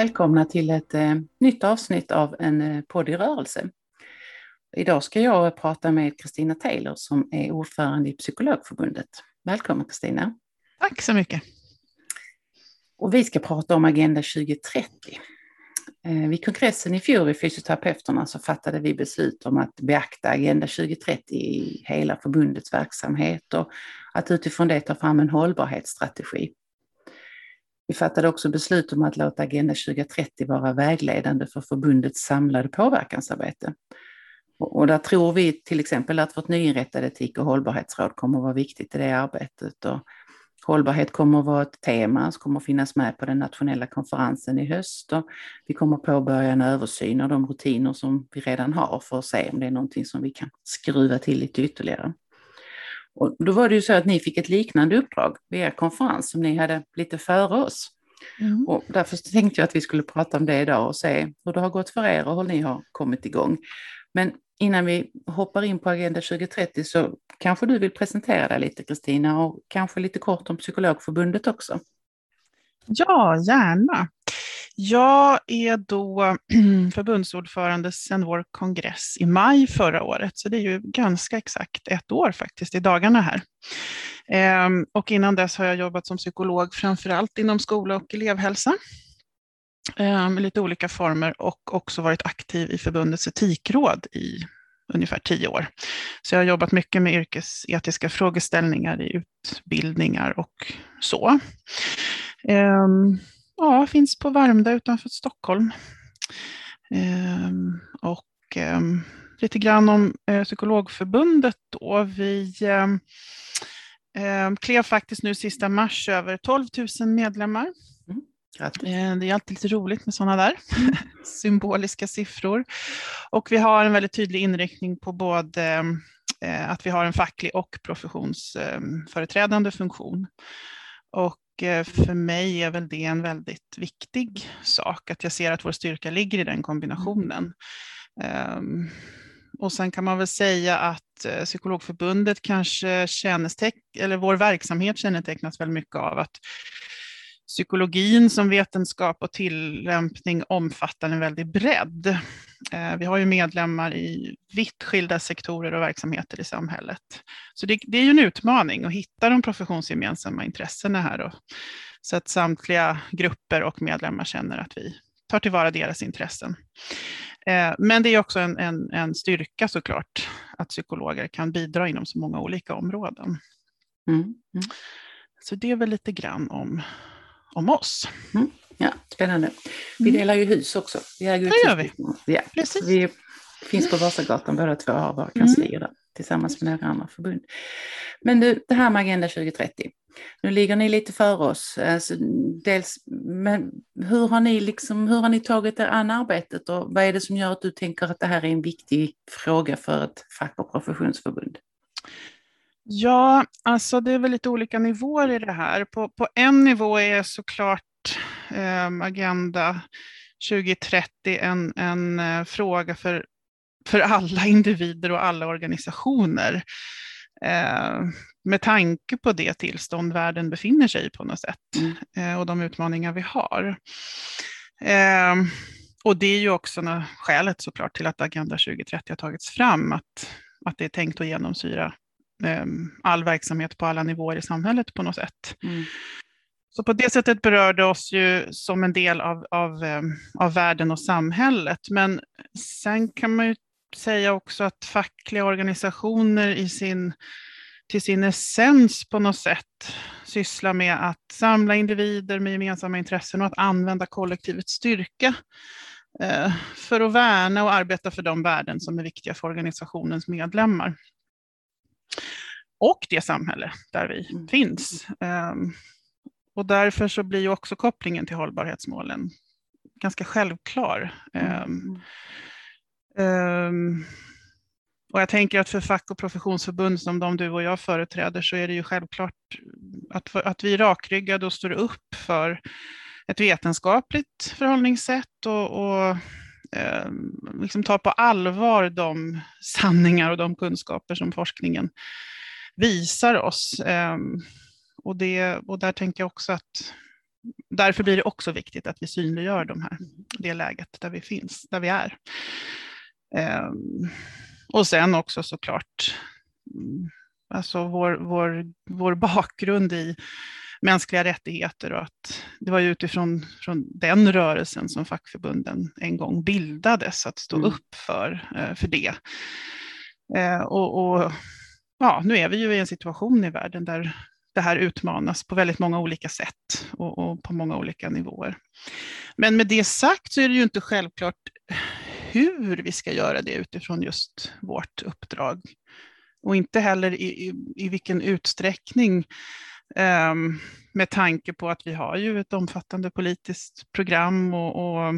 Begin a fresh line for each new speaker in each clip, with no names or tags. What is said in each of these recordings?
Välkomna till ett eh, nytt avsnitt av en eh, podd i rörelse. Idag ska jag prata med Kristina Taylor som är ordförande i Psykologförbundet. Välkommen Kristina!
Tack så mycket!
Och vi ska prata om Agenda 2030. Eh, vid kongressen i fjol i Fysioterapeuterna så fattade vi beslut om att beakta Agenda 2030 i hela förbundets verksamhet och att utifrån det ta fram en hållbarhetsstrategi. Vi fattade också beslut om att låta Agenda 2030 vara vägledande för förbundets samlade påverkansarbete. Och där tror vi till exempel att vårt nyinrättade etik och hållbarhetsråd kommer att vara viktigt i det arbetet. Och hållbarhet kommer att vara ett tema som kommer att finnas med på den nationella konferensen i höst. Och vi kommer att påbörja en översyn av de rutiner som vi redan har för att se om det är någonting som vi kan skruva till lite ytterligare. Och då var det ju så att ni fick ett liknande uppdrag vid er konferens som ni hade lite före oss. Mm. Och därför tänkte jag att vi skulle prata om det idag och se hur det har gått för er och hur ni har kommit igång. Men innan vi hoppar in på Agenda 2030 så kanske du vill presentera dig lite Kristina och kanske lite kort om Psykologförbundet också.
Ja, gärna. Jag är då förbundsordförande sedan vår kongress i maj förra året, så det är ju ganska exakt ett år faktiskt i dagarna här. Ehm, och innan dess har jag jobbat som psykolog framförallt inom skola och elevhälsa ehm, med lite olika former och också varit aktiv i förbundets etikråd i ungefär tio år. Så jag har jobbat mycket med yrkesetiska frågeställningar i utbildningar och så. Ehm, Ehm, ja, finns på Värmdö utanför Stockholm. Ehm, och ehm, lite grann om eh, Psykologförbundet då. Vi eh, klev faktiskt nu sista mars över 12 000 medlemmar. Mm. Det är alltid lite roligt med sådana där mm. symboliska siffror. Och vi har en väldigt tydlig inriktning på både eh, att vi har en facklig och professionsföreträdande funktion. Och Eh, Eh, för mig är väl det en väldigt viktig sak, att jag ser att vår styrka ligger i den kombinationen. Um, och sen kan man väl säga att eh, Psykologförbundet kanske känneteck eller vår verksamhet kännetecknas väldigt mycket av att psykologin som vetenskap och tillämpning omfattar en väldig bredd. Eh, vi har ju medlemmar i vitt skilda sektorer och verksamheter i samhället. Så det, det är ju en utmaning att hitta de professionsgemensamma intressena här och, så att samtliga grupper och medlemmar känner att vi tar tillvara deras intressen. Eh, men det är också en, en, en styrka såklart att psykologer kan bidra inom så många olika områden. Mm. Mm. Så det är väl lite grann om, om oss.
Mm. Ja, spännande. Vi mm. delar ju hus också.
Vi äger det gör vi.
Ja, Precis. Vi finns på Vasagatan båda två har våra kanslier mm. där tillsammans med några andra förbund. Men du, det här med Agenda 2030. Nu ligger ni lite före oss. Alltså, dels, men hur har, ni liksom, hur har ni tagit er an arbetet och vad är det som gör att du tänker att det här är en viktig fråga för ett fack och professionsförbund?
Ja, alltså det är väl lite olika nivåer i det här. På, på en nivå är såklart Agenda 2030 en, en eh, fråga för, för alla individer och alla organisationer. Eh, med tanke på det tillstånd världen befinner sig i på något sätt mm. eh, och de utmaningar vi har. Eh, och det är ju också skälet såklart till att Agenda 2030 har tagits fram, att, att det är tänkt att genomsyra eh, all verksamhet på alla nivåer i samhället på något sätt. Mm. Så på det sättet berör det oss ju som en del av, av, eh, av världen och samhället. Men sen kan man ju säga också att fackliga organisationer i sin, till sin essens på något sätt sysslar med att samla individer med gemensamma intressen och att använda kollektivets styrka eh, för att värna och arbeta för de värden som är viktiga för organisationens medlemmar. Och det samhälle där vi mm. finns. Och därför så blir ju också kopplingen till hållbarhetsmålen ganska självklar. Mm. Um, och jag tänker att för fack och professionsförbund som de du och jag företräder så är det ju självklart att, att vi är rakryggade och står upp för ett vetenskapligt förhållningssätt och, och eh, liksom tar på allvar de sanningar och de kunskaper som forskningen visar oss. Eh, och, det, och där tänker jag också att därför blir det också viktigt att vi synliggör de här, det läget där vi finns, där vi är. Eh, och sen också såklart mm, alltså vår, vår, vår bakgrund i mänskliga rättigheter och att det var ju utifrån från den rörelsen som fackförbunden en gång bildades, att stå mm. upp för, eh, för det. Eh, och, och, ja, nu är vi ju i en situation i världen där det här utmanas på väldigt många olika sätt och, och på många olika nivåer. Men med det sagt så är det ju inte självklart hur vi ska göra det utifrån just vårt uppdrag. Och inte heller i, i, i vilken utsträckning um, med tanke på att vi har ju ett omfattande politiskt program och, och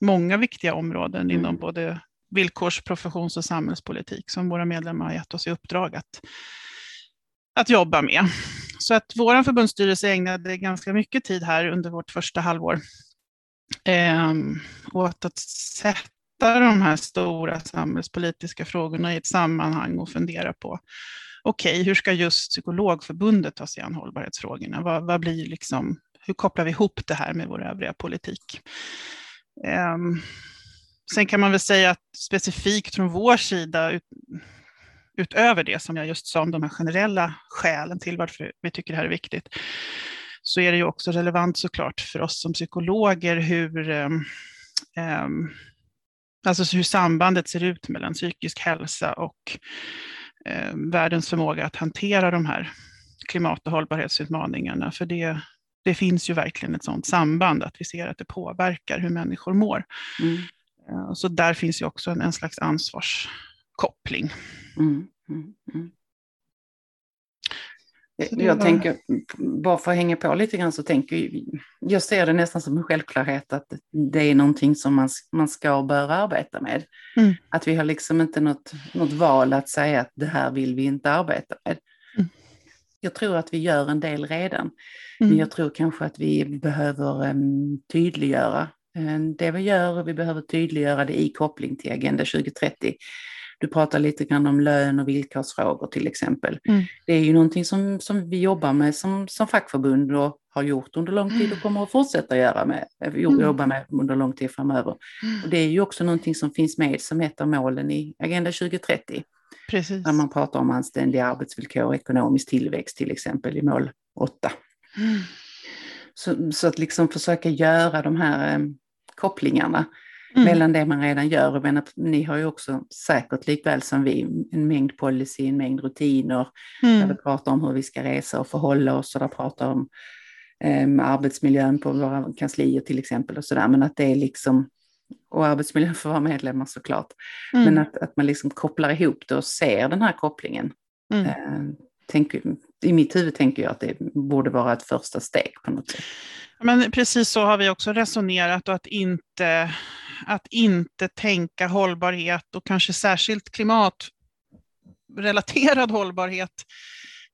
många viktiga områden mm. inom både villkors-, professions och samhällspolitik som våra medlemmar har gett oss i uppdrag att, att jobba med. Så att vår förbundsstyrelse ägnade ganska mycket tid här under vårt första halvår eh, åt att sätta de här stora samhällspolitiska frågorna i ett sammanhang och fundera på okej, okay, hur ska just psykologförbundet ta sig an hållbarhetsfrågorna? Vad, vad blir liksom, hur kopplar vi ihop det här med vår övriga politik? Eh, sen kan man väl säga att specifikt från vår sida, ut, utöver det som jag just sa om de här generella skälen till varför vi tycker det här är viktigt, så är det ju också relevant såklart för oss som psykologer hur um, Alltså hur sambandet ser ut mellan psykisk hälsa och eh, världens förmåga att hantera de här klimat och hållbarhetsutmaningarna. För det, det finns ju verkligen ett sådant samband, att vi ser att det påverkar hur människor mår. Mm. Eh, så där finns ju också en, en slags ansvarskoppling. Mm, mm, mm.
Jag tänker, bara för att hänga på lite grann så tänker jag, jag ser det nästan som en självklarhet att det är någonting som man, man ska och bör arbeta med. Mm. Att vi har liksom inte något, något val att säga att det här vill vi inte arbeta med. Mm. Jag tror att vi gör en del redan, mm. men jag tror kanske att vi behöver um, tydliggöra um, det vi gör och vi behöver tydliggöra det i koppling till Agenda 2030. Du pratar lite grann om lön och villkorsfrågor till exempel. Mm. Det är ju någonting som, som vi jobbar med som, som fackförbund och har gjort under lång tid och kommer att fortsätta göra med, eh, mm. jobba med under lång tid framöver. Mm. Och det är ju också någonting som finns med som ett av målen i Agenda 2030. Precis. När man pratar om anständiga arbetsvillkor och ekonomisk tillväxt till exempel i mål 8. Mm. Så, så, att liksom försöka göra de här eh, kopplingarna mm. mellan det man redan gör. Och menar, ni har ju också säkert likväl som vi en mängd policy, en mängd rutiner mm. där vi pratar om hur vi ska resa och förhålla oss och där pratar om um, arbetsmiljön på våra kanslier till exempel och sådär. Men att det är liksom, och arbetsmiljön för våra medlemmar såklart, mm. men att, att man liksom kopplar ihop det och ser den här kopplingen. Mm. Uh, tänk, I mitt huvud tänker jag att det borde vara ett första steg på något sätt.
Men precis så har vi också resonerat och att inte att inte tänka hållbarhet och kanske särskilt klimatrelaterad hållbarhet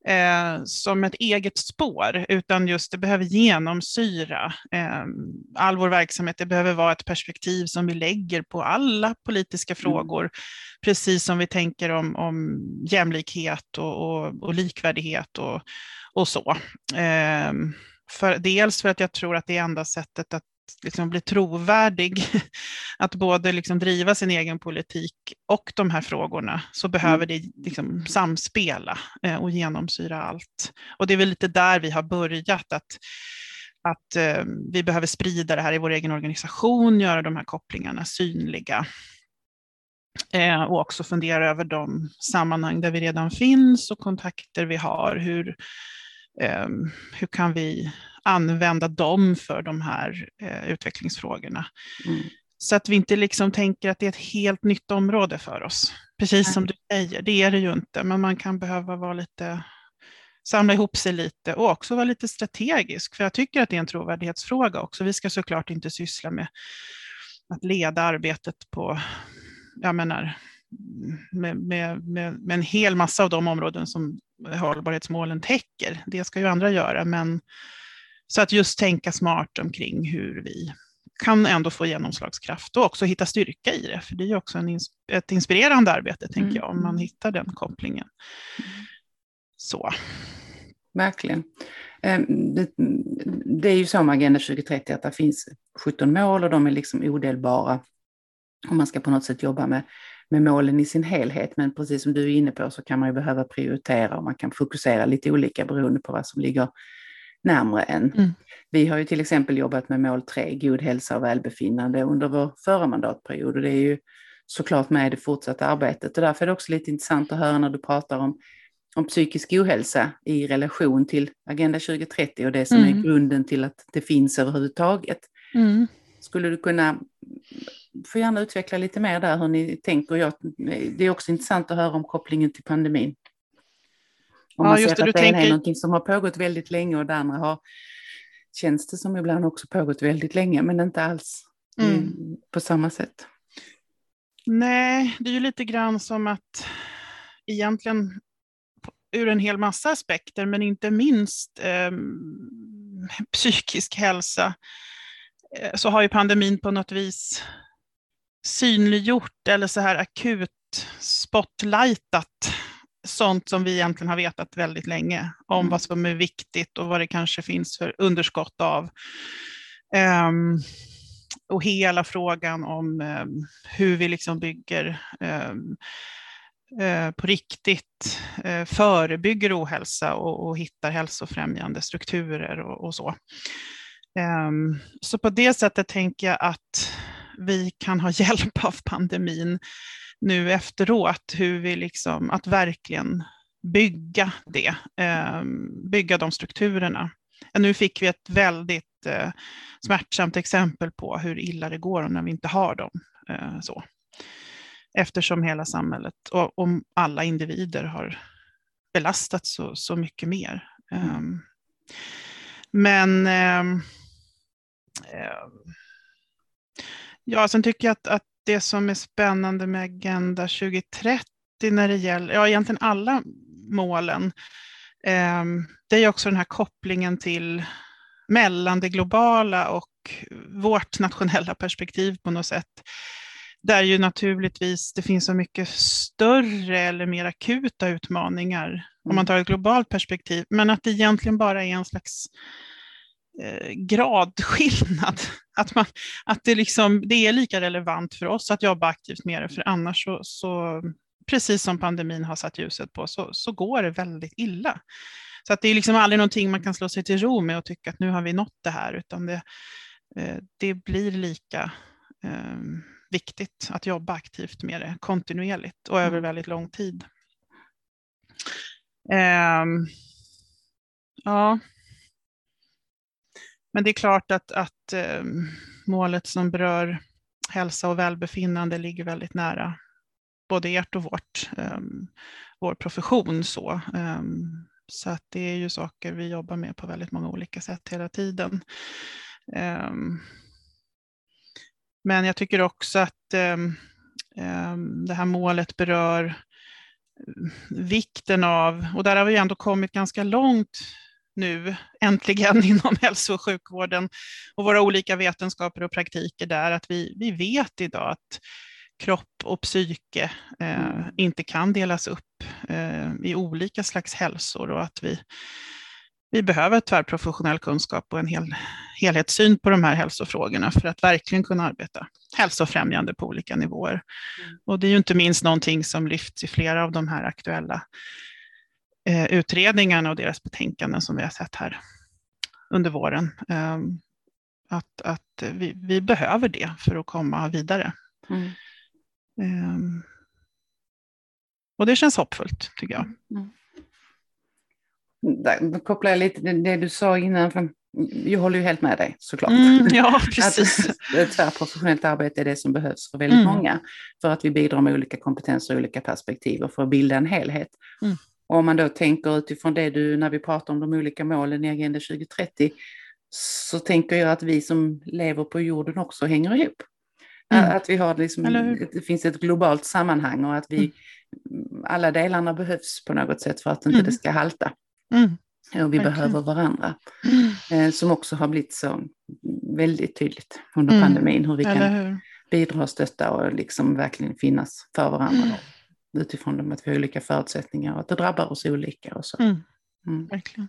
eh, som ett eget spår, utan just det behöver genomsyra eh, all vår verksamhet. Det behöver vara ett perspektiv som vi lägger på alla politiska mm. frågor, precis som vi tänker om, om jämlikhet och, och, och likvärdighet och, och så. Eh, för, dels för att jag tror att det är enda sättet att liksom bli trovärdig, att både liksom driva sin egen politik och de här frågorna, så behöver det liksom samspela eh, och genomsyra allt. Och det är väl lite där vi har börjat, att, att eh, vi behöver sprida det här i vår egen organisation, göra de här kopplingarna synliga. Eh, och också fundera över de sammanhang där vi redan finns och kontakter vi har. Hur, hur kan vi använda dem för de här eh, utvecklingsfrågorna. Mm. Så att vi inte liksom tänker att det är ett helt nytt område för oss. Precis Nej. som du säger, det är det ju inte, men man kan behöva vara lite, samla ihop sig lite och också vara lite strategisk, för jag tycker att det är en trovärdighetsfråga också. Vi ska såklart inte syssla med att leda arbetet på jag menar, med, med, med, med, en hel massa av de områden som hållbarhetsmålen täcker. Det ska ju andra göra, men så att just tänka smart omkring hur vi kan ändå få genomslagskraft och också hitta styrka i det, för det är ju också en, ett inspirerande arbete, tänker mm. jag, om man hittar den kopplingen. Så.
Verkligen. Ehm, det, det är ju så med Agenda 2030 att det finns 17 mål och de är liksom odelbara. Och man ska på något sätt jobba med, med målen i sin helhet. Men precis som du är inne på så kan man ju behöva prioritera och man kan fokusera lite olika beroende på vad som ligger närmre en. Mm. Vi har ju till exempel jobbat med mål 3, god hälsa och välbefinnande under vår förra mandatperiod och det är ju såklart med i det fortsatta arbetet och därför är det också lite intressant att höra när du pratar om, om psykisk ohälsa i relation till Agenda 2030 och det som mm. är grunden till att det finns överhuvudtaget. Mm. Skulle du kunna få gärna utveckla lite mer där hur ni tänker. Jag, det är också intressant att höra om kopplingen till pandemin. Om man ja, ser det, att det ena är någonting som har pågått väldigt länge och det andra har, känns det som ibland också pågått väldigt länge, men inte alls mm. på samma sätt.
Nej, det är ju lite grann som att egentligen ur en hel massa aspekter, men inte minst eh, psykisk hälsa, eh, så har ju pandemin på något vis synliggjort eller så här akut spotlightat sånt som vi egentligen har vetat väldigt länge om mm. vad som är viktigt och vad det kanske finns för underskott av. Um, och hela frågan om um, hur vi liksom bygger um, uh, på riktigt uh, förebygger ohälsa och, och hittar hälsofrämjande strukturer och, och så. så på det sättet tänker jag att vi kan ha hjälp av pandemin nu efteråt, hur vi liksom, att verkligen bygga det, eh, bygga de strukturerna. Nu fick vi ett väldigt eh, smärtsamt exempel på hur illa det går när vi inte har dem. Eh, så. Eftersom hela samhället och, och, alla individer har belastats så, så mycket mer. Mm. Men ehm, ehm, Ja, sen tycker jag att, att det som är spännande med Agenda 2030 när det gäller, ja egentligen alla målen, eh, det är också den här kopplingen till mellan det globala och vårt nationella perspektiv på något sätt. Där ju naturligtvis det finns så mycket större eller mer akuta utmaningar mm. om man tar ett globalt perspektiv, men att det egentligen bara är en slags gradskillnad. Att, man, att det, liksom, det är lika relevant för oss att jobba aktivt med det, för annars så, så precis som pandemin har satt ljuset på, så, så går det väldigt illa. Så att det är liksom aldrig någonting man kan slå sig till ro med och tycka att nu har vi nått det här, utan det, eh, det blir lika eh, viktigt att jobba aktivt med det kontinuerligt och över mm. väldigt lång tid. Eh, ja, men det är klart att, att eh, målet som berör hälsa och välbefinnande ligger väldigt nära både ert och vårt, eh, vår profession. Så, eh, så att det är ju saker vi jobbar med på väldigt många olika sätt hela tiden. Ehm, men jag tycker också att ehm, ehm, det här målet berör eh, vikten av, och där har vi ändå kommit ganska långt nu äntligen inom hälso och sjukvården och våra olika vetenskaper och praktiker där, att vi, vi vet idag att kropp och psyke eh, inte kan delas upp eh, i olika slags hälsor och att vi, vi behöver tvärprofessionell kunskap och en hel, helhetssyn på de här hälsofrågorna för att verkligen kunna arbeta hälsofrämjande på olika nivåer. Mm. Och det är ju inte minst någonting som lyfts i flera av de här aktuella utredningarna och deras betänkanden som vi har sett här under våren. Eh, att att vi, vi, behöver det för att komma vidare. Mm. Eh, och det känns hoppfullt tycker jag. Mm.
Där kopplar jag lite till det du sa innan. För jag håller ju helt med dig såklart.
Mm, ja, precis.
att tvärprofessionellt arbete är det som behövs för väldigt mm. många. För att vi bidrar med olika kompetenser och olika perspektiv och för att bilda en helhet. Och om man då tänker utifrån det du, när vi pratar om de olika målen i Agenda 2030, så tänker jag att vi som lever på jorden också hänger ihop. Mm. Att vi har liksom, det finns ett globalt sammanhang och att vi, mm. alla delarna behövs på något sätt för att inte mm. det ska halta. Mm. Och vi Verkligen. behöver varandra. Mm. Eh, som också har blivit så väldigt tydligt under mm. pandemin, hur vi Eller kan hur? bidra och stötta och liksom verkligen finnas för varandra. Mm. Utifrån att vi har olika förutsättningar och att det drabbar oss olika och så.
Verkligen.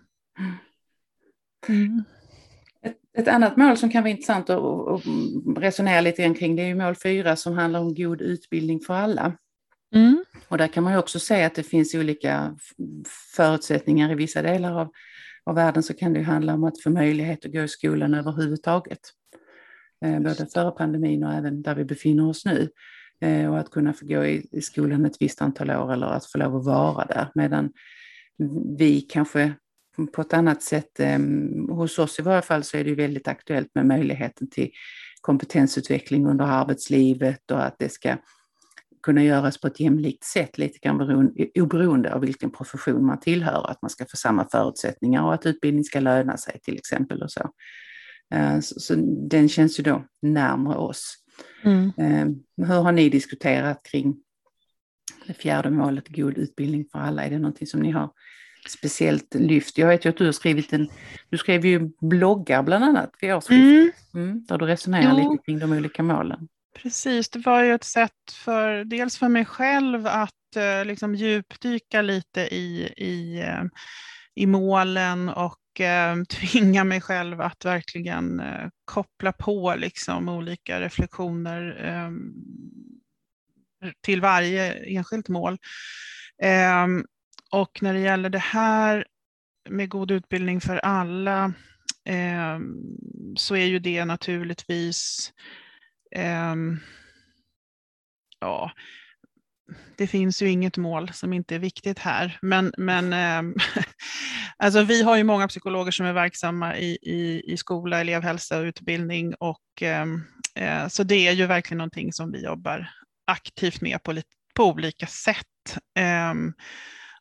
Ett, ett, annat mål som kan vara intressant att, att resonera lite grann kring det är mål 4 som handlar om god utbildning för alla. Mm. Och där kan man ju också säga att det finns olika förutsättningar i vissa delar av, av världen så kan det ju handla om att få möjlighet att gå i skolan överhuvudtaget. Eh, både före pandemin och även där vi befinner oss nu. Eh, och att kunna få gå i, i skolan ett visst antal år eller att få lov att vara där. Medan vi kanske på ett annat sätt, eh, hos oss i varje fall så är det väldigt aktuellt med möjligheten till kompetensutveckling under arbetslivet och att det ska kunna göras på ett jämlikt sätt, lite grann oberoende av vilken profession man tillhör, att man ska få samma förutsättningar och att utbildning ska löna sig till exempel. och Så, eh, så, så den känns ju då närmare oss. Mm. Eh, hur har ni diskuterat kring det fjärde målet, god utbildning för alla? Är det någonting som ni har speciellt lyft? Jag vet ju att du har skrivit en, du skrev ju bloggar bland annat vid årsskiftet, mm. mm, där du resonerar jo. lite kring de olika målen.
Precis, det var ju ett sätt för dels för mig själv att eh, liksom djupdyka lite i, i, eh, i målen och eh, tvinga mig själv att verkligen eh, koppla på liksom olika reflektioner eh, till varje enskilt mål. Ehm, och när det gäller det här med god utbildning för alla ehm, så är ju det naturligtvis ehm, ja, det finns ju inget mål som inte är viktigt här. Men, men um, alltså vi har ju många psykologer som är verksamma i, i, i skola, elevhälsa och utbildning. Och, um, uh, så det är ju verkligen någonting som vi jobbar aktivt med på, på olika sätt. Um,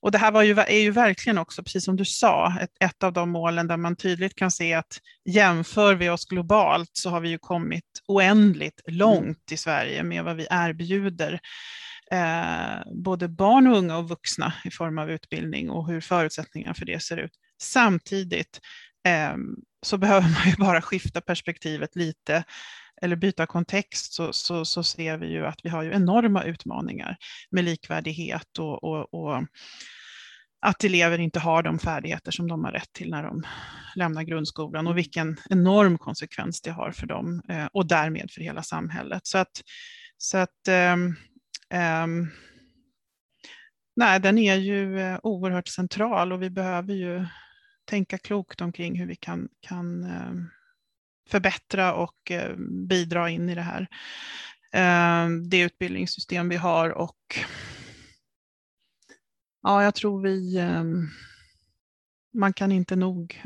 och det här var ju, är ju verkligen också, precis som du sa, ett, ett av de målen där man tydligt kan se att jämför vi oss globalt så har vi ju kommit oändligt långt i Sverige med vad vi erbjuder. Eh, både barn och unga och vuxna i form av utbildning och hur förutsättningarna för det ser ut. Samtidigt eh, så behöver man ju bara skifta perspektivet lite eller byta kontext så, så, så, ser vi ju att vi har ju enorma utmaningar med likvärdighet och, och, och att elever inte har de färdigheter som de har rätt till när de lämnar grundskolan och vilken enorm konsekvens det har för dem eh, och därmed för hela samhället. Så att, så att eh, Ehm, nej, den är ju eh, oerhört central och vi behöver ju tänka klokt omkring hur vi kan, kan ehm, förbättra och eh, bidra in i det här. Ehm, det utbildningssystem vi har och ja, jag tror vi, man kan inte nog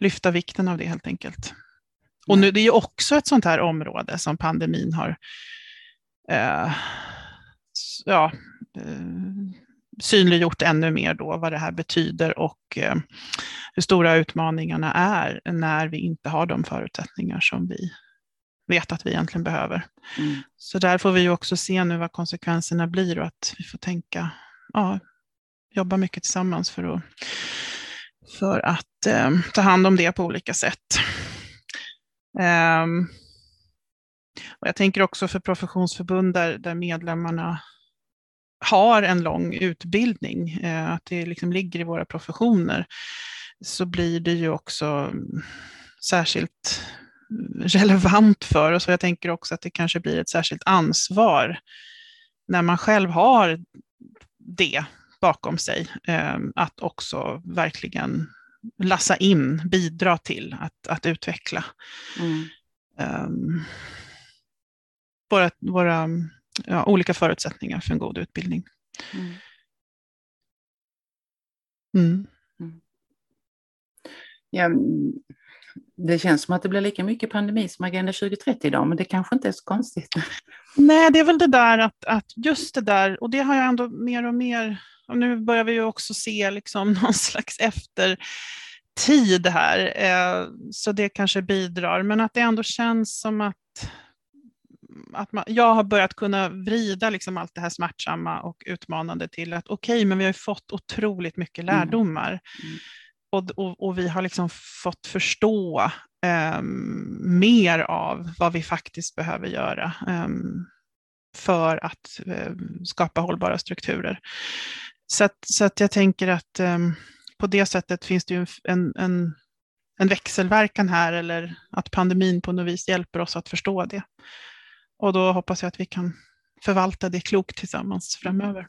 lyfta vikten av det helt enkelt. Och nu, det är också ett sånt här område som pandemin har ja, synliggjort ännu mer då vad det här betyder och eh, hur stora utmaningarna är när vi inte har de förutsättningar som vi vet att vi egentligen behöver. Mm. Så där får vi också se nu vad konsekvenserna blir och att vi får tänka, ja, jobba mycket tillsammans för att, för att eh, ta hand om det på olika sätt. Um, och jag tänker också för professionsförbund där, där medlemmarna har en lång utbildning, eh, att det liksom ligger i våra professioner, så blir det ju också mm, särskilt relevant för oss. Och jag tänker också att det kanske blir ett särskilt ansvar när man själv har det bakom sig, ehm, att också verkligen lassa in, bidra till att, att utveckla mm. um, våra, våra ja, olika förutsättningar för en god utbildning. Mm.
Mm. mm. Ja, det känns som att det blir lika mycket pandemi som Agenda 2030 idag, men det kanske inte är så konstigt.
Nej, det är väl det där att, att just det där, och det har jag ändå mer och mer, och nu börjar vi ju också se liksom någon slags efter tid här, eh, så det kanske bidrar, men att det ändå känns som att att man, jag har börjat kunna vrida liksom allt det här smärtsamma och utmanande till att okej, okay, men vi har fått otroligt mycket mm. lärdomar. Mm. Och, och, och, vi har liksom fått förstå um, mer av vad vi faktiskt behöver göra um, för att um, skapa hållbara strukturer. Så att, så att jag tänker att på det sättet finns det ju en, en, en växelverkan här, eller att pandemin på något vis hjälper oss att förstå det. Och då hoppas jag att vi kan förvalta det klokt tillsammans framöver.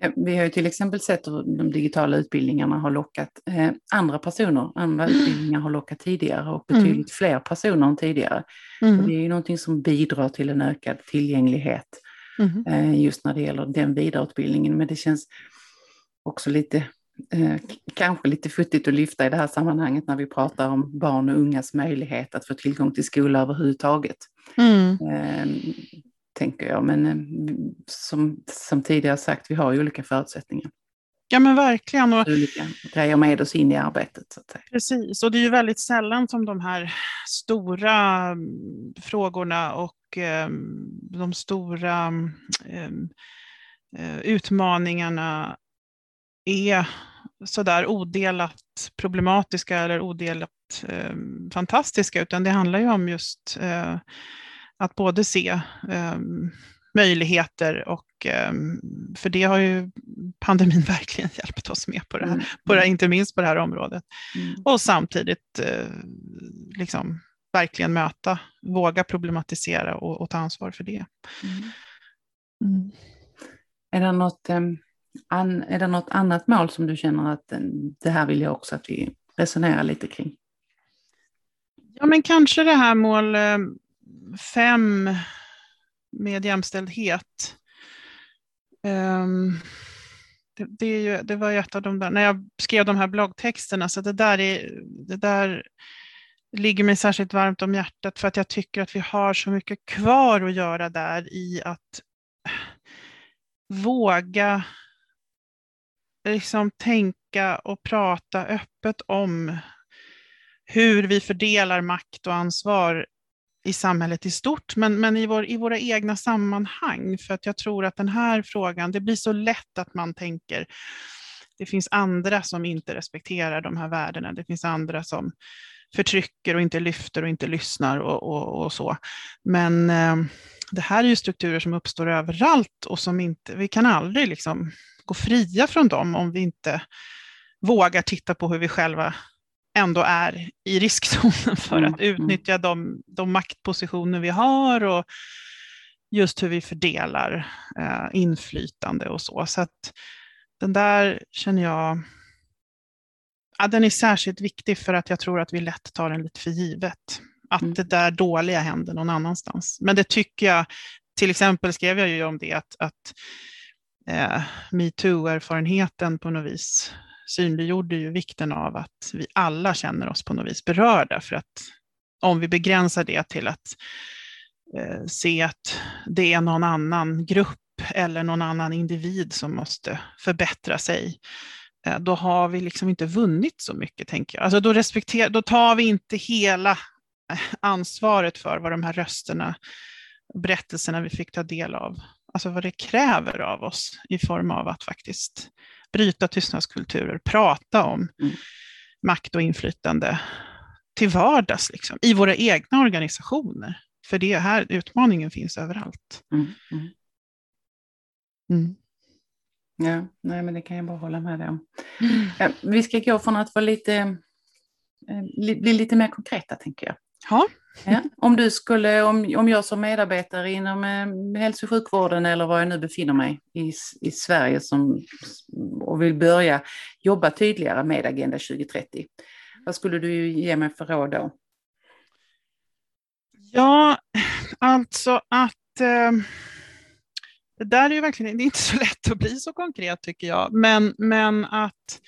Ja, vi har ju till exempel sett hur de digitala utbildningarna har lockat eh, andra personer, andra mm. utbildningar har lockat tidigare och betydligt mm. fler personer än tidigare. Mm. Det är ju någonting som bidrar till en ökad tillgänglighet mm. just när det gäller den vidareutbildningen. Men det känns också lite eh, kanske lite futtigt att lyfta i det här sammanhanget när vi pratar om barn och ungas möjlighet att få tillgång till skola överhuvudtaget. Mm. Eh, tänker jag, men eh, som, som tidigare sagt, vi har ju olika förutsättningar.
Ja men verkligen. Och,
olika grejer med oss in i arbetet. Så att säga.
Precis, och det är ju väldigt sällan som de här stora mm, frågorna och eh, de stora ehm, eh, utmaningarna är sådär odelat problematiska eller odelat eh, fantastiska, utan det handlar ju om just eh, att både se eh, möjligheter och för det har ju pandemin verkligen hjälpt oss med på det här, mm. på det, inte minst på det här området. Mm. Och samtidigt eh, liksom verkligen möta, våga problematisera och, och ta ansvar för det. Mm.
mm. Är det något ehm, An, är det något annat mål som du känner att eh, det här vill jag också att vi resonerar lite kring?
Ja, men kanske det här mål eh, fem med jämställdhet. Um, det, det, är ju, det var ju ett av de där, när jag skrev de här bloggtexterna, så det där, är, det där ligger mig särskilt varmt om hjärtat för att jag tycker att vi har så mycket kvar att göra där i att våga liksom tänka och prata öppet om hur vi fördelar makt och ansvar i samhället i stort, men, men i, vår, i våra egna sammanhang. För att jag tror att den här frågan, det blir så lätt att man tänker, det finns andra som inte respekterar de här värdena, det finns andra som förtrycker och inte lyfter och inte lyssnar och, och, och så. Men eh, det här är ju strukturer som uppstår överallt och som inte, vi kan aldrig liksom gå fria från dem om vi inte vågar titta på hur vi själva ändå är i riskzonen för att mm, mm. utnyttja de, de maktpositioner vi har och just hur vi fördelar eh, inflytande och så. Så att den där känner jag, ja, den är särskilt viktig för att jag tror att vi lätt tar den lite för givet. Att mm. det där dåliga händer någon annanstans. Men det tycker jag, till exempel skrev jag ju om det, att, att eh, metoo-erfarenheten på något vis synliggjorde ju vikten av att vi alla känner oss på något vis berörda. För att om vi begränsar det till att eh, se att det är någon annan grupp eller någon annan individ som måste förbättra sig, då har vi liksom inte vunnit så mycket, tänker jag. Alltså då, respekter, då tar vi inte hela eh, ansvaret för vad de här rösterna, berättelserna vi fick ta del av alltså vad det kräver av oss i form av att faktiskt bryta tystnadskulturer, prata om mm. makt och inflytande till vardags, liksom, i våra egna organisationer. För det här utmaningen finns överallt. Mm. Mm.
Ja, nej, men det kan jag bara hålla med dig om. Mm. Ja, vi ska gå från att vara lite, eh, bli lite mer konkreta, tänker jag.
Ja.
Ja, om, du skulle, om, om jag som medarbetare inom eh, hälso och sjukvården eller var jag nu befinner mig i, i Sverige som, och vill börja jobba tydligare med Agenda 2030, vad skulle du ge mig för råd då?
Ja, alltså att eh, det där är ju verkligen det är inte så lätt att bli så konkret tycker jag, men, men att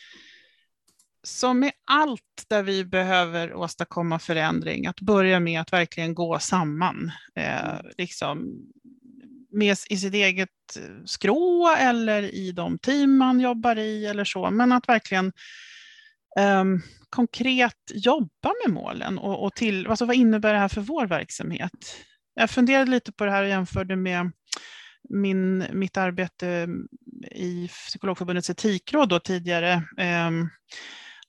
som med allt där vi behöver åstadkomma förändring, att börja med att verkligen gå samman. Eh, liksom med, i sitt eget skrå eller i de team man jobbar i eller så, men att verkligen um, konkret jobba med målen och, och till, alltså vad innebär det här för vår verksamhet? Jag funderade lite på det här och jämförde med min, mitt arbete i Psykologförbundets etikråd då tidigare eh,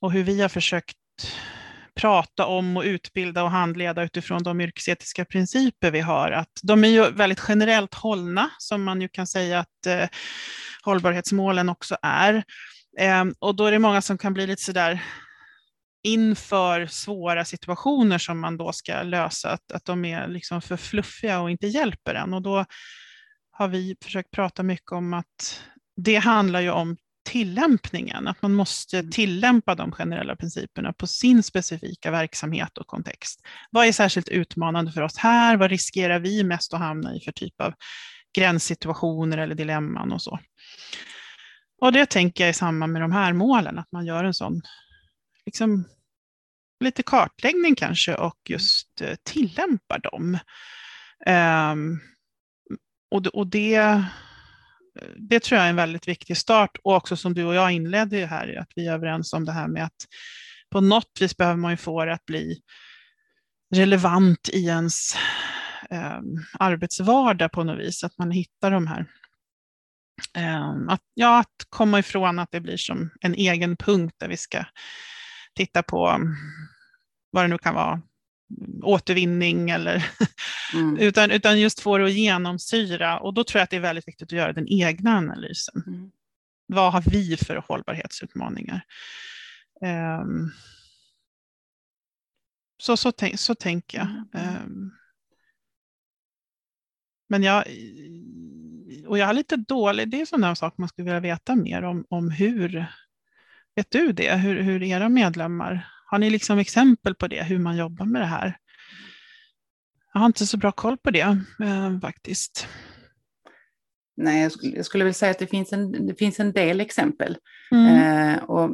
och hur vi har försökt prata om och utbilda och handleda utifrån de yrkesetiska principer vi har. Att de är ju väldigt generellt hållna, som man ju kan säga att eh, hållbarhetsmålen också är. Eh, och då är det många som kan bli lite sådär inför svåra situationer som man då ska lösa, att, att de är liksom för fluffiga och inte hjälper en. Och då har vi försökt prata mycket om att det handlar ju om tillämpningen, att man måste mm. tillämpa de generella principerna på sin specifika verksamhet och kontext. Vad är särskilt utmanande för oss här? Vad riskerar vi mest att hamna i för typ av gränssituationer eller dilemman och så? Och det tänker jag i samband med de här målen, att man gör en sån liksom, lite kartläggning kanske och just uh, tillämpar dem. Um, och, och det det tror jag är en väldigt viktig start. Och också som du och jag inledde här, att vi är överens om det här med att på något vis behöver man ju få det att bli relevant i ens eh, arbetsvardag på något vis, att man hittar de här eh, att, ja, att komma ifrån att det blir som en egen punkt där vi ska titta på vad det nu kan vara, återvinning eller mm. utan, utan just få det att genomsyra. Och då tror jag att det är väldigt viktigt att göra den egna analysen. Mm. Vad har vi för hållbarhetsutmaningar? Um, så, så, tänk, så tänker jag. Um, men jag, och jag har lite dålig, det är sådana saker man skulle vilja veta mer om, om hur, vet du det, hur, hur era medlemmar har ni liksom exempel på det, hur man jobbar med det här? Jag har inte så bra koll på det eh, faktiskt.
Nej, jag skulle, jag skulle väl säga att det finns en, det finns en del exempel. Mm. Eh, och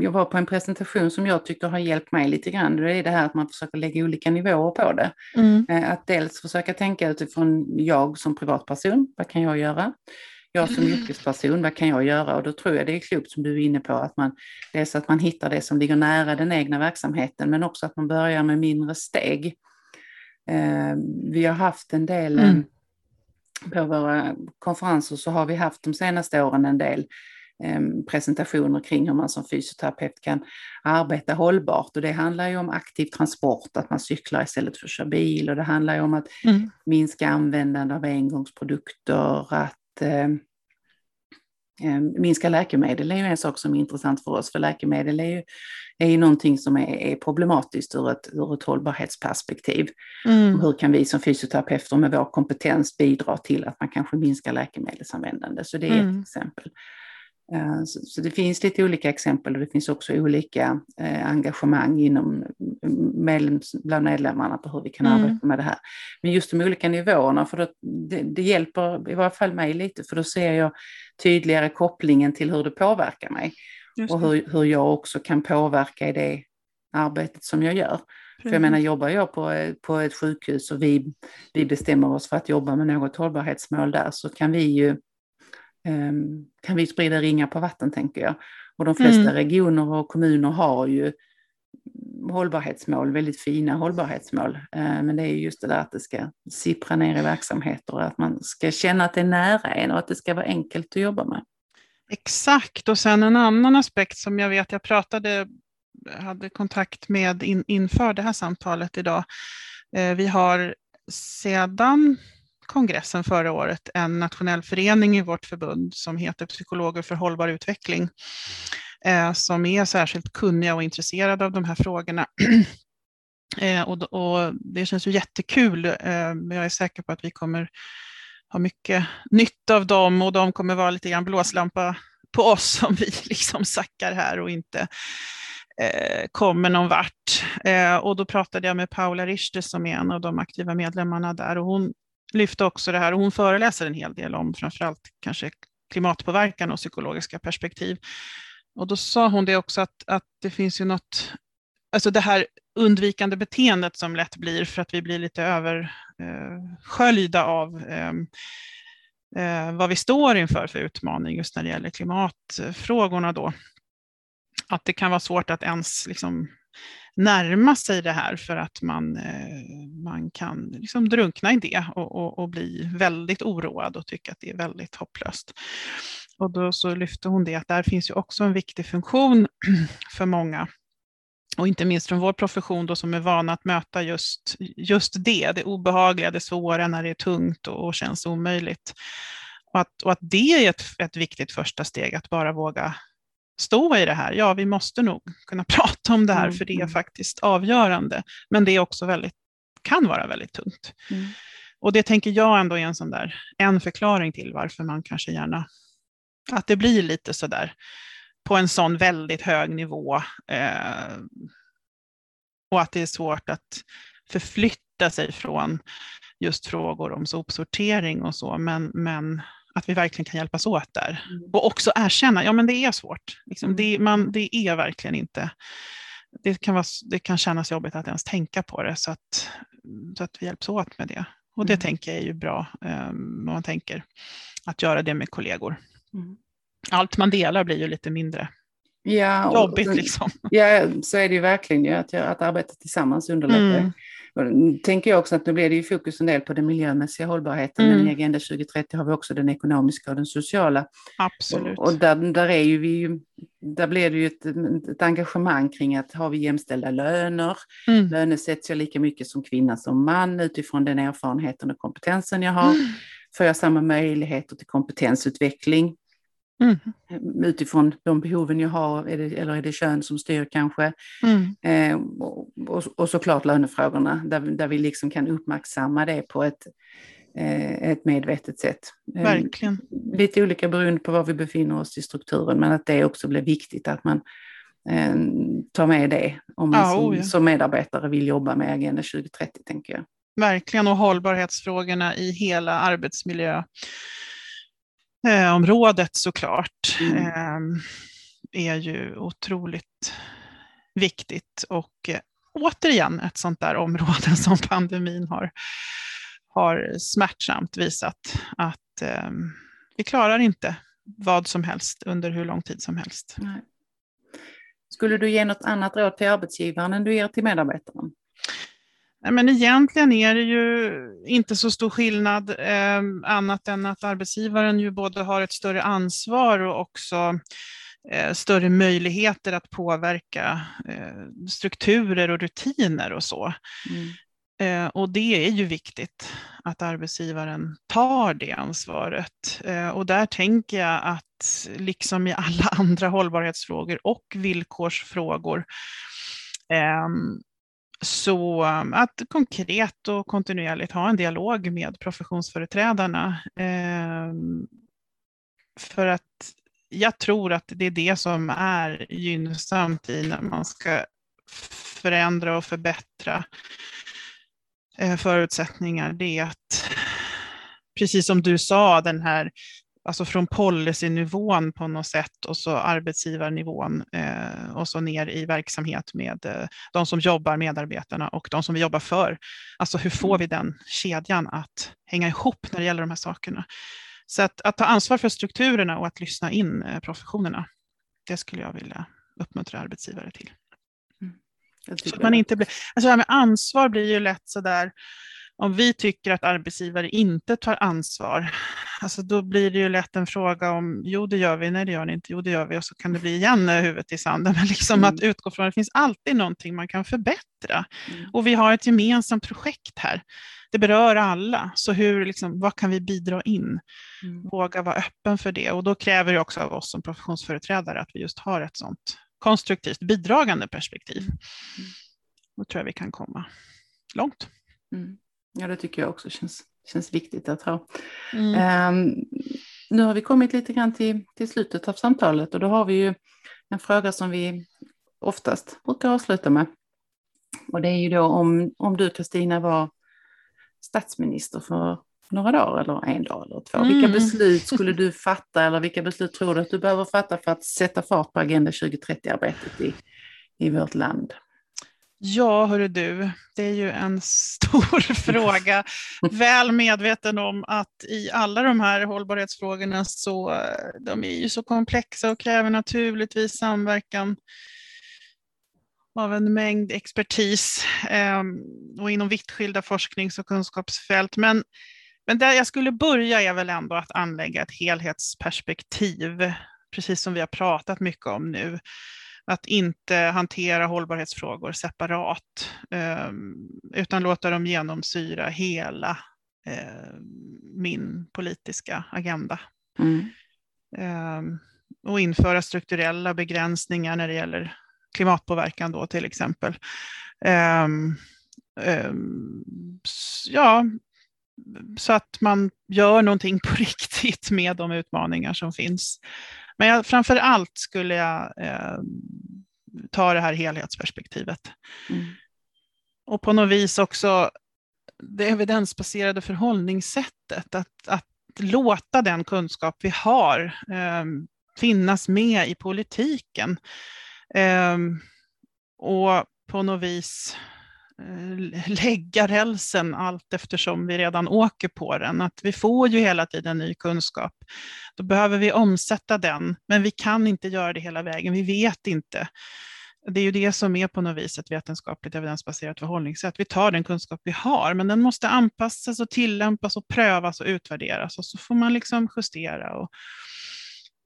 jag var på en presentation som jag tycker har hjälpt mig lite grann. Det är det här att man försöker lägga olika nivåer på det. Mm. Eh, att dels försöka tänka utifrån jag som privatperson, vad kan jag göra? Jag som yrkesperson, vad kan jag göra? Och då tror jag det är klokt som du är inne på, att man, dels att man hittar det som ligger nära den egna verksamheten, men också att man börjar med mindre steg. Eh, vi har haft en del, mm. på våra konferenser så har vi haft de senaste åren en del eh, presentationer kring hur man som fysioterapeut kan arbeta hållbart. Och det handlar ju om aktiv transport, att man cyklar istället för att köra bil. Och det handlar ju om att mm. minska användande av engångsprodukter, att eh, eh, minska läkemedel är ju en sak som är intressant för oss, för läkemedel är ju, är ju någonting som är, är problematiskt ur ett, ur ett hållbarhetsperspektiv. Mm. Hur kan vi som fysioterapeuter med vår kompetens bidra till att man kanske minskar läkemedelsanvändande? Så det är mm. ett exempel. Eh, så, det finns lite olika exempel och det finns också olika eh, engagemang inom medlems, bland medlemmarna på hur vi kan mm. arbeta med det här. Men just de olika nivåerna, för det, det, hjälper i varje fall mig lite, för då ser jag tydligare kopplingen till hur det påverkar mig. Och hur, hur jag också kan påverka i det arbetet som jag gör. För jag menar, jobbar jag på, på ett sjukhus och vi, vi bestämmer oss för att jobba med något hållbarhetsmål där så kan vi ju kan vi sprida ringar på vatten tänker jag. Och de flesta mm. regioner och kommuner har ju hållbarhetsmål, väldigt fina hållbarhetsmål. Ehm, men det är just det där att det ska sippra ner i verksamheter och att man ska känna att det är nära en och att det ska vara enkelt att jobba med.
Exakt, och sen en annan aspekt som jag vet jag pratade, hade kontakt med in, inför det här samtalet idag. Ehm, vi har sedan kongressen förra året en nationell förening i vårt förbund som heter Psykologer för hållbar utveckling, eh, som är särskilt kunniga och intresserade av de här frågorna. Eh, och, och, det känns ju jättekul. men jag är säker på att vi kommer ha mycket nytta av dem och de kommer vara lite grann blåslampa på oss om vi liksom sackar här och inte eh, kommer någon vart. Eh, och då pratade jag med Paula Richter som är en av de aktiva medlemmarna där och hon lyfte också det här, och hon föreläser en hel del om framförallt kanske klimatpåverkan och psykologiska perspektiv. Och då sa hon det också att, att det finns ju något, alltså det här undvikande beteendet som lätt blir för att vi blir lite översköljda eh, av eh, eh, vad vi står inför för utmaning just när det gäller klimatfrågorna då. att det kan vara svårt att ens liksom närma sig det här för att man, eh, man kan liksom drunkna i det och, och, och, bli väldigt oroad och tycka att det är väldigt hopplöst. Och då så lyfte hon det att där finns ju också en viktig funktion för många och inte minst från vår profession då, som är vana att möta just, just det, det obehagliga, det svåra när det är tungt och, och känns omöjligt. Och att, och att det är ett, ett viktigt första steg, att bara våga stå i det här. Ja, vi måste nog kunna prata om det här, mm. för det är mm. faktiskt avgörande. Men det är också väldigt, kan vara väldigt tungt. Mm. Och det tänker jag ändå är en sån där, en förklaring till varför man kanske gärna, att det blir lite så där på en sån väldigt hög nivå. Eh, och att det är svårt att förflytta sig från just frågor om sopsortering och så, men, men att vi verkligen kan hjälpas åt där. Mm. Och också erkänna, ja men det är svårt. Liksom, mm. det, man, det är verkligen inte, det kan, vara, det kan kännas jobbigt att ens tänka på det, så att, så att vi hjälps åt med det. Och det mm. tänker jag är ju bra, um, man tänker att göra det med kollegor. Mm. Allt man delar blir ju lite mindre ja, jobbigt. Liksom.
Ja, så är det ju verkligen, att, att arbeta tillsammans underlättar. Och tänker jag också att nu blir det ju fokus en del på den miljömässiga hållbarheten, mm. men i Agenda 2030 har vi också den ekonomiska och den sociala.
Absolut.
Och, och där, där, är ju vi, där blir det ju ett, ett engagemang kring att har vi jämställda löner, mm. lönesätts jag lika mycket som kvinna som man utifrån den erfarenheten och kompetensen jag har. Mm. Får jag samma möjligheter till kompetensutveckling? Mm. Utifrån de behoven jag har, är det, eller är det kön som styr kanske? Mm. Eh, och, och, såklart lönefrågorna, där, där vi liksom kan uppmärksamma det på ett, eh, ett medvetet sätt.
Eh, Verkligen.
Eh, lite olika beroende på var vi befinner oss i strukturen, men att det också blir viktigt att man eh, tar med det om man ja, som, oh ja. som medarbetare vill jobba med Agenda 2030, tänker jag.
Verkligen, och hållbarhetsfrågorna i hela arbetsmiljö eh, området såklart eh, är ju otroligt viktigt och eh, återigen ett sånt där område som pandemin har, har smärtsamt visat att eh, vi klarar inte vad som helst under hur lång tid som helst. Nej.
Skulle du ge något annat råd till arbetsgivaren än du ger till medarbetaren?
Men egentligen är det ju inte så stor skillnad eh, annat än att arbetsgivaren ju både har ett större ansvar och också eh, större möjligheter att påverka eh, strukturer och rutiner och så. Mm. Eh, och det är ju viktigt att arbetsgivaren tar det ansvaret. Eh, och där tänker jag att liksom i alla andra hållbarhetsfrågor och villkorsfrågor ehm, så um, att konkret och kontinuerligt ha en dialog med professionsföreträdarna. Ehm, för att jag tror att det är det som är gynnsamt i när man ska förändra och förbättra eh, förutsättningar. Det är att, precis som du sa, den här alltså från policynivån på något sätt och så arbetsgivarnivån eh, och så ner i verksamhet med eh, de som jobbar, medarbetarna och de som vi jobbar för. Alltså hur får mm. vi den kedjan att hänga ihop när det gäller de här sakerna? Så att, att ta ansvar för strukturerna och att lyssna in eh, professionerna, det skulle jag vilja uppmuntra arbetsgivare till. Mm. Så att man inte blir, alltså det här med ansvar blir ju lätt sådär, om vi tycker att arbetsgivare inte tar ansvar, alltså då blir det ju lätt en fråga om jo det gör vi, nej det gör ni inte, jo det gör vi och så kan det bli igen huvudet i sanden. Men liksom mm. att utgå från att det finns alltid någonting man kan förbättra. Mm. Och vi har ett gemensamt projekt här. Det berör alla, så hur, liksom, vad kan vi bidra in? Mm. Våga vara öppen för det och då kräver det också av oss som professionsföreträdare att vi just har ett sådant konstruktivt bidragande perspektiv. Mm. Då tror jag vi kan komma långt.
Mm. Ja, det tycker jag också känns, känns viktigt att ha. Mm. Um, nu har vi kommit lite grann till, till slutet av samtalet och då har vi ju en fråga som vi oftast brukar avsluta med. Och det är ju då om, om du Kristina var statsminister för några dagar eller en dag eller två. Mm. Vilka beslut skulle du fatta eller vilka beslut tror du att du behöver fatta för att sätta fart på Agenda 2030-arbetet i, i vårt land?
Ja, hörru du, det är ju en stor fråga. Väl medveten om att i alla de här hållbarhetsfrågorna så eh, de är ju så komplexa och kräver naturligtvis samverkan av en mängd expertis eh, och inom vitt skilda forsknings och kunskapsfält. Men, men där jag skulle börja är väl ändå att anlägga ett helhetsperspektiv, precis som vi har pratat mycket om nu att inte hantera hållbarhetsfrågor separat, ehm, utan låta dem genomsyra hela eh, min politiska agenda. Mm. Ehm, och införa strukturella begränsningar när det gäller klimatpåverkan då till exempel. Ehm, ja, så att man gör någonting på riktigt med de utmaningar som finns. Men jag, framför allt skulle jag eh, ta det här helhetsperspektivet. Mm. Och på något vis också det evidensbaserade förhållningssättet, att, att låta den kunskap vi har eh, finnas med i politiken. Eh, och på något vis Eh, lägga rälsen allt eftersom vi redan åker på den. Att vi får ju hela tiden ny kunskap. Då behöver vi omsätta den, men vi kan inte göra det hela vägen. Vi vet inte. Det är ju det som är på något vis ett vetenskapligt evidensbaserat förhållningssätt. Vi tar den kunskap vi har, men den måste anpassas och tillämpas och prövas och utvärderas och så får man liksom justera. Och...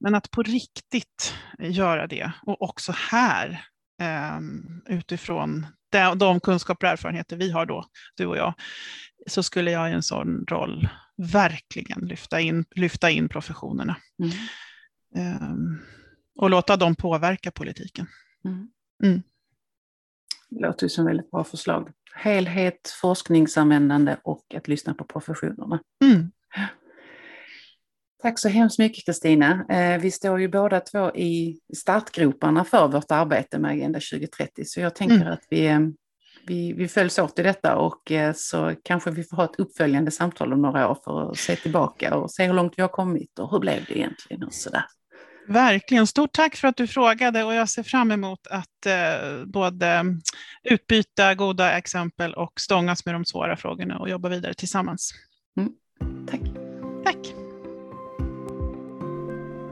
Men att på riktigt göra det och också här ehm, utifrån de, de kunskaper och erfarenheter vi har då, du och jag, så skulle jag i en sån roll verkligen lyfta in, lyfta in professionerna. Mm. Um, och låta dem påverka politiken. Mm.
Mm. Det låter ju som väldigt bra förslag. Helhet, forskningsanvändande och att lyssna på professionerna. Mm. Tack så hemskt mycket Kristina. Eh, vi står ju båda två i startgroparna för vårt arbete med Agenda 2030 så jag tänker mm. att vi, eh, vi, vi följs åt i detta och eh, så kanske vi får ha ett uppföljande samtal om några år för att se tillbaka och se hur långt vi har kommit och hur blev det egentligen och sådär.
Verkligen. Stort tack för att du frågade och jag ser fram emot att eh, både utbyta goda exempel och stångas med de svåra frågorna och jobba vidare tillsammans. Mm.
Tack.
Tack.